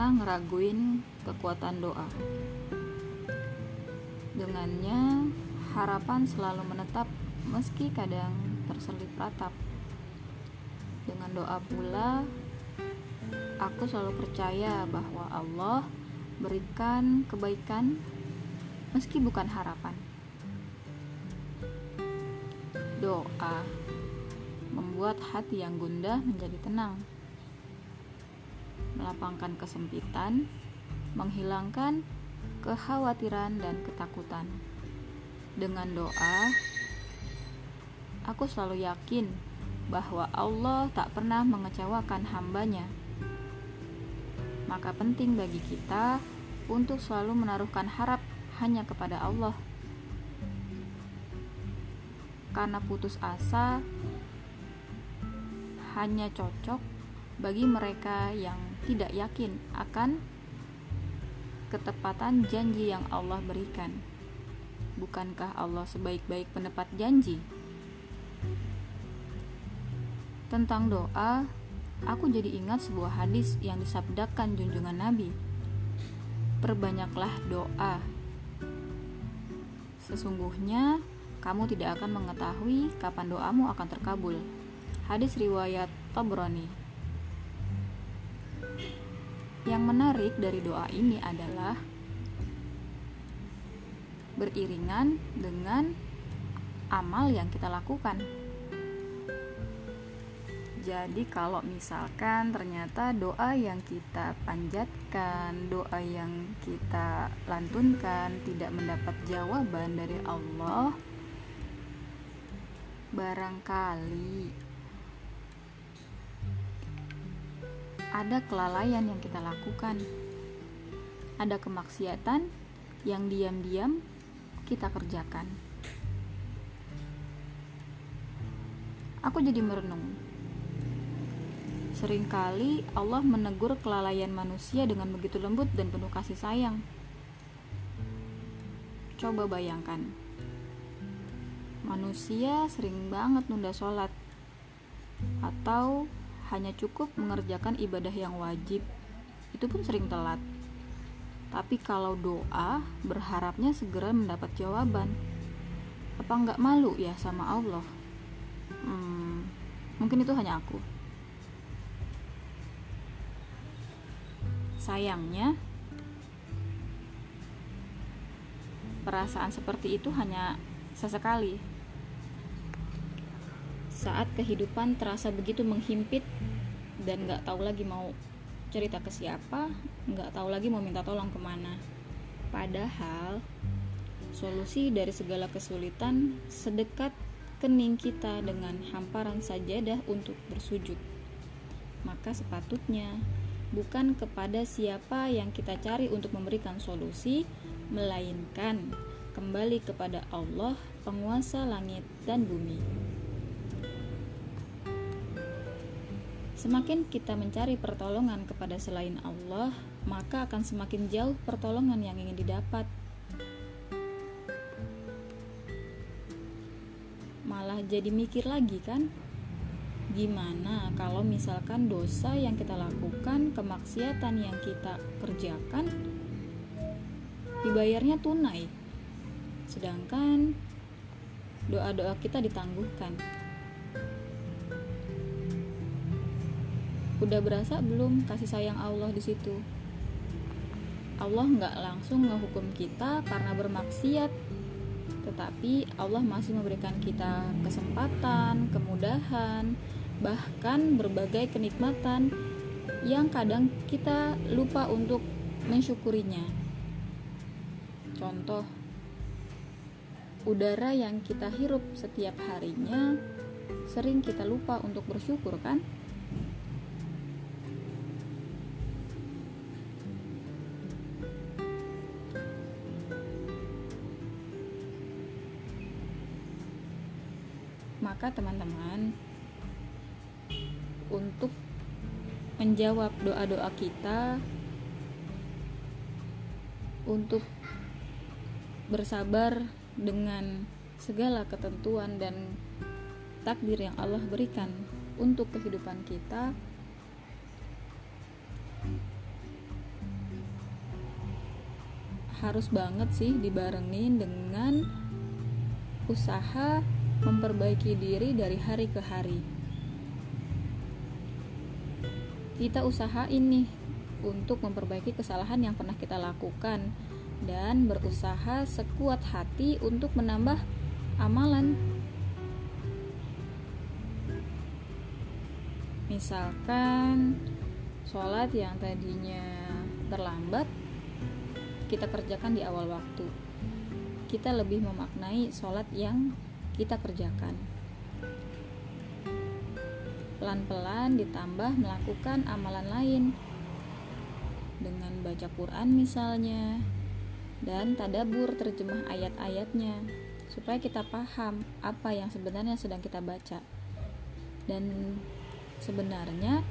pernah ngeraguin kekuatan doa. Dengannya, harapan selalu menetap meski kadang terselip ratap. Dengan doa pula, aku selalu percaya bahwa Allah berikan kebaikan meski bukan harapan. Doa membuat hati yang gundah menjadi tenang melapangkan kesempitan, menghilangkan kekhawatiran dan ketakutan. Dengan doa, aku selalu yakin bahwa Allah tak pernah mengecewakan hambanya. Maka penting bagi kita untuk selalu menaruhkan harap hanya kepada Allah. Karena putus asa hanya cocok bagi mereka yang tidak yakin akan ketepatan janji yang Allah berikan. Bukankah Allah sebaik-baik penepat janji? Tentang doa, aku jadi ingat sebuah hadis yang disabdakan junjungan Nabi. Perbanyaklah doa. Sesungguhnya kamu tidak akan mengetahui kapan doamu akan terkabul. Hadis riwayat Tabrani. Yang menarik dari doa ini adalah beriringan dengan amal yang kita lakukan. Jadi kalau misalkan ternyata doa yang kita panjatkan, doa yang kita lantunkan tidak mendapat jawaban dari Allah, barangkali ada kelalaian yang kita lakukan, ada kemaksiatan yang diam-diam kita kerjakan. Aku jadi merenung. Seringkali Allah menegur kelalaian manusia dengan begitu lembut dan penuh kasih sayang. Coba bayangkan, manusia sering banget nunda sholat, atau hanya cukup mengerjakan ibadah yang wajib, itu pun sering telat. Tapi kalau doa, berharapnya segera mendapat jawaban. Apa nggak malu ya sama Allah? Hmm, mungkin itu hanya aku. Sayangnya, perasaan seperti itu hanya sesekali saat kehidupan terasa begitu menghimpit dan nggak tahu lagi mau cerita ke siapa, nggak tahu lagi mau minta tolong ke mana. Padahal solusi dari segala kesulitan sedekat kening kita dengan hamparan sajadah untuk bersujud. Maka sepatutnya bukan kepada siapa yang kita cari untuk memberikan solusi, melainkan kembali kepada Allah, penguasa langit dan bumi. Semakin kita mencari pertolongan kepada selain Allah, maka akan semakin jauh pertolongan yang ingin didapat. Malah jadi mikir lagi kan? Gimana kalau misalkan dosa yang kita lakukan, kemaksiatan yang kita kerjakan dibayarnya tunai. Sedangkan doa-doa kita ditangguhkan. Udah berasa belum kasih sayang Allah di situ Allah nggak langsung ngehukum kita karena bermaksiat tetapi Allah masih memberikan kita kesempatan, kemudahan, bahkan berbagai kenikmatan yang kadang kita lupa untuk mensyukurinya. Contoh, udara yang kita hirup setiap harinya sering kita lupa untuk bersyukur kan? Maka teman-teman untuk menjawab doa-doa kita untuk bersabar dengan segala ketentuan dan takdir yang Allah berikan untuk kehidupan kita harus banget sih dibarengin dengan usaha memperbaiki diri dari hari ke hari. Kita usahain nih untuk memperbaiki kesalahan yang pernah kita lakukan dan berusaha sekuat hati untuk menambah amalan. Misalkan sholat yang tadinya terlambat kita kerjakan di awal waktu. Kita lebih memaknai sholat yang kita kerjakan. Pelan-pelan ditambah melakukan amalan lain dengan baca Quran misalnya dan tadabur terjemah ayat-ayatnya supaya kita paham apa yang sebenarnya sedang kita baca. Dan sebenarnya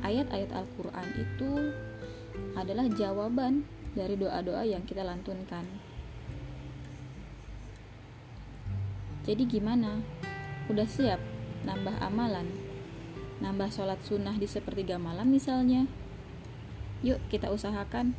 ayat-ayat Al-Qur'an itu adalah jawaban dari doa-doa yang kita lantunkan. Jadi gimana? Udah siap nambah amalan? Nambah sholat sunnah di sepertiga malam misalnya? Yuk kita usahakan.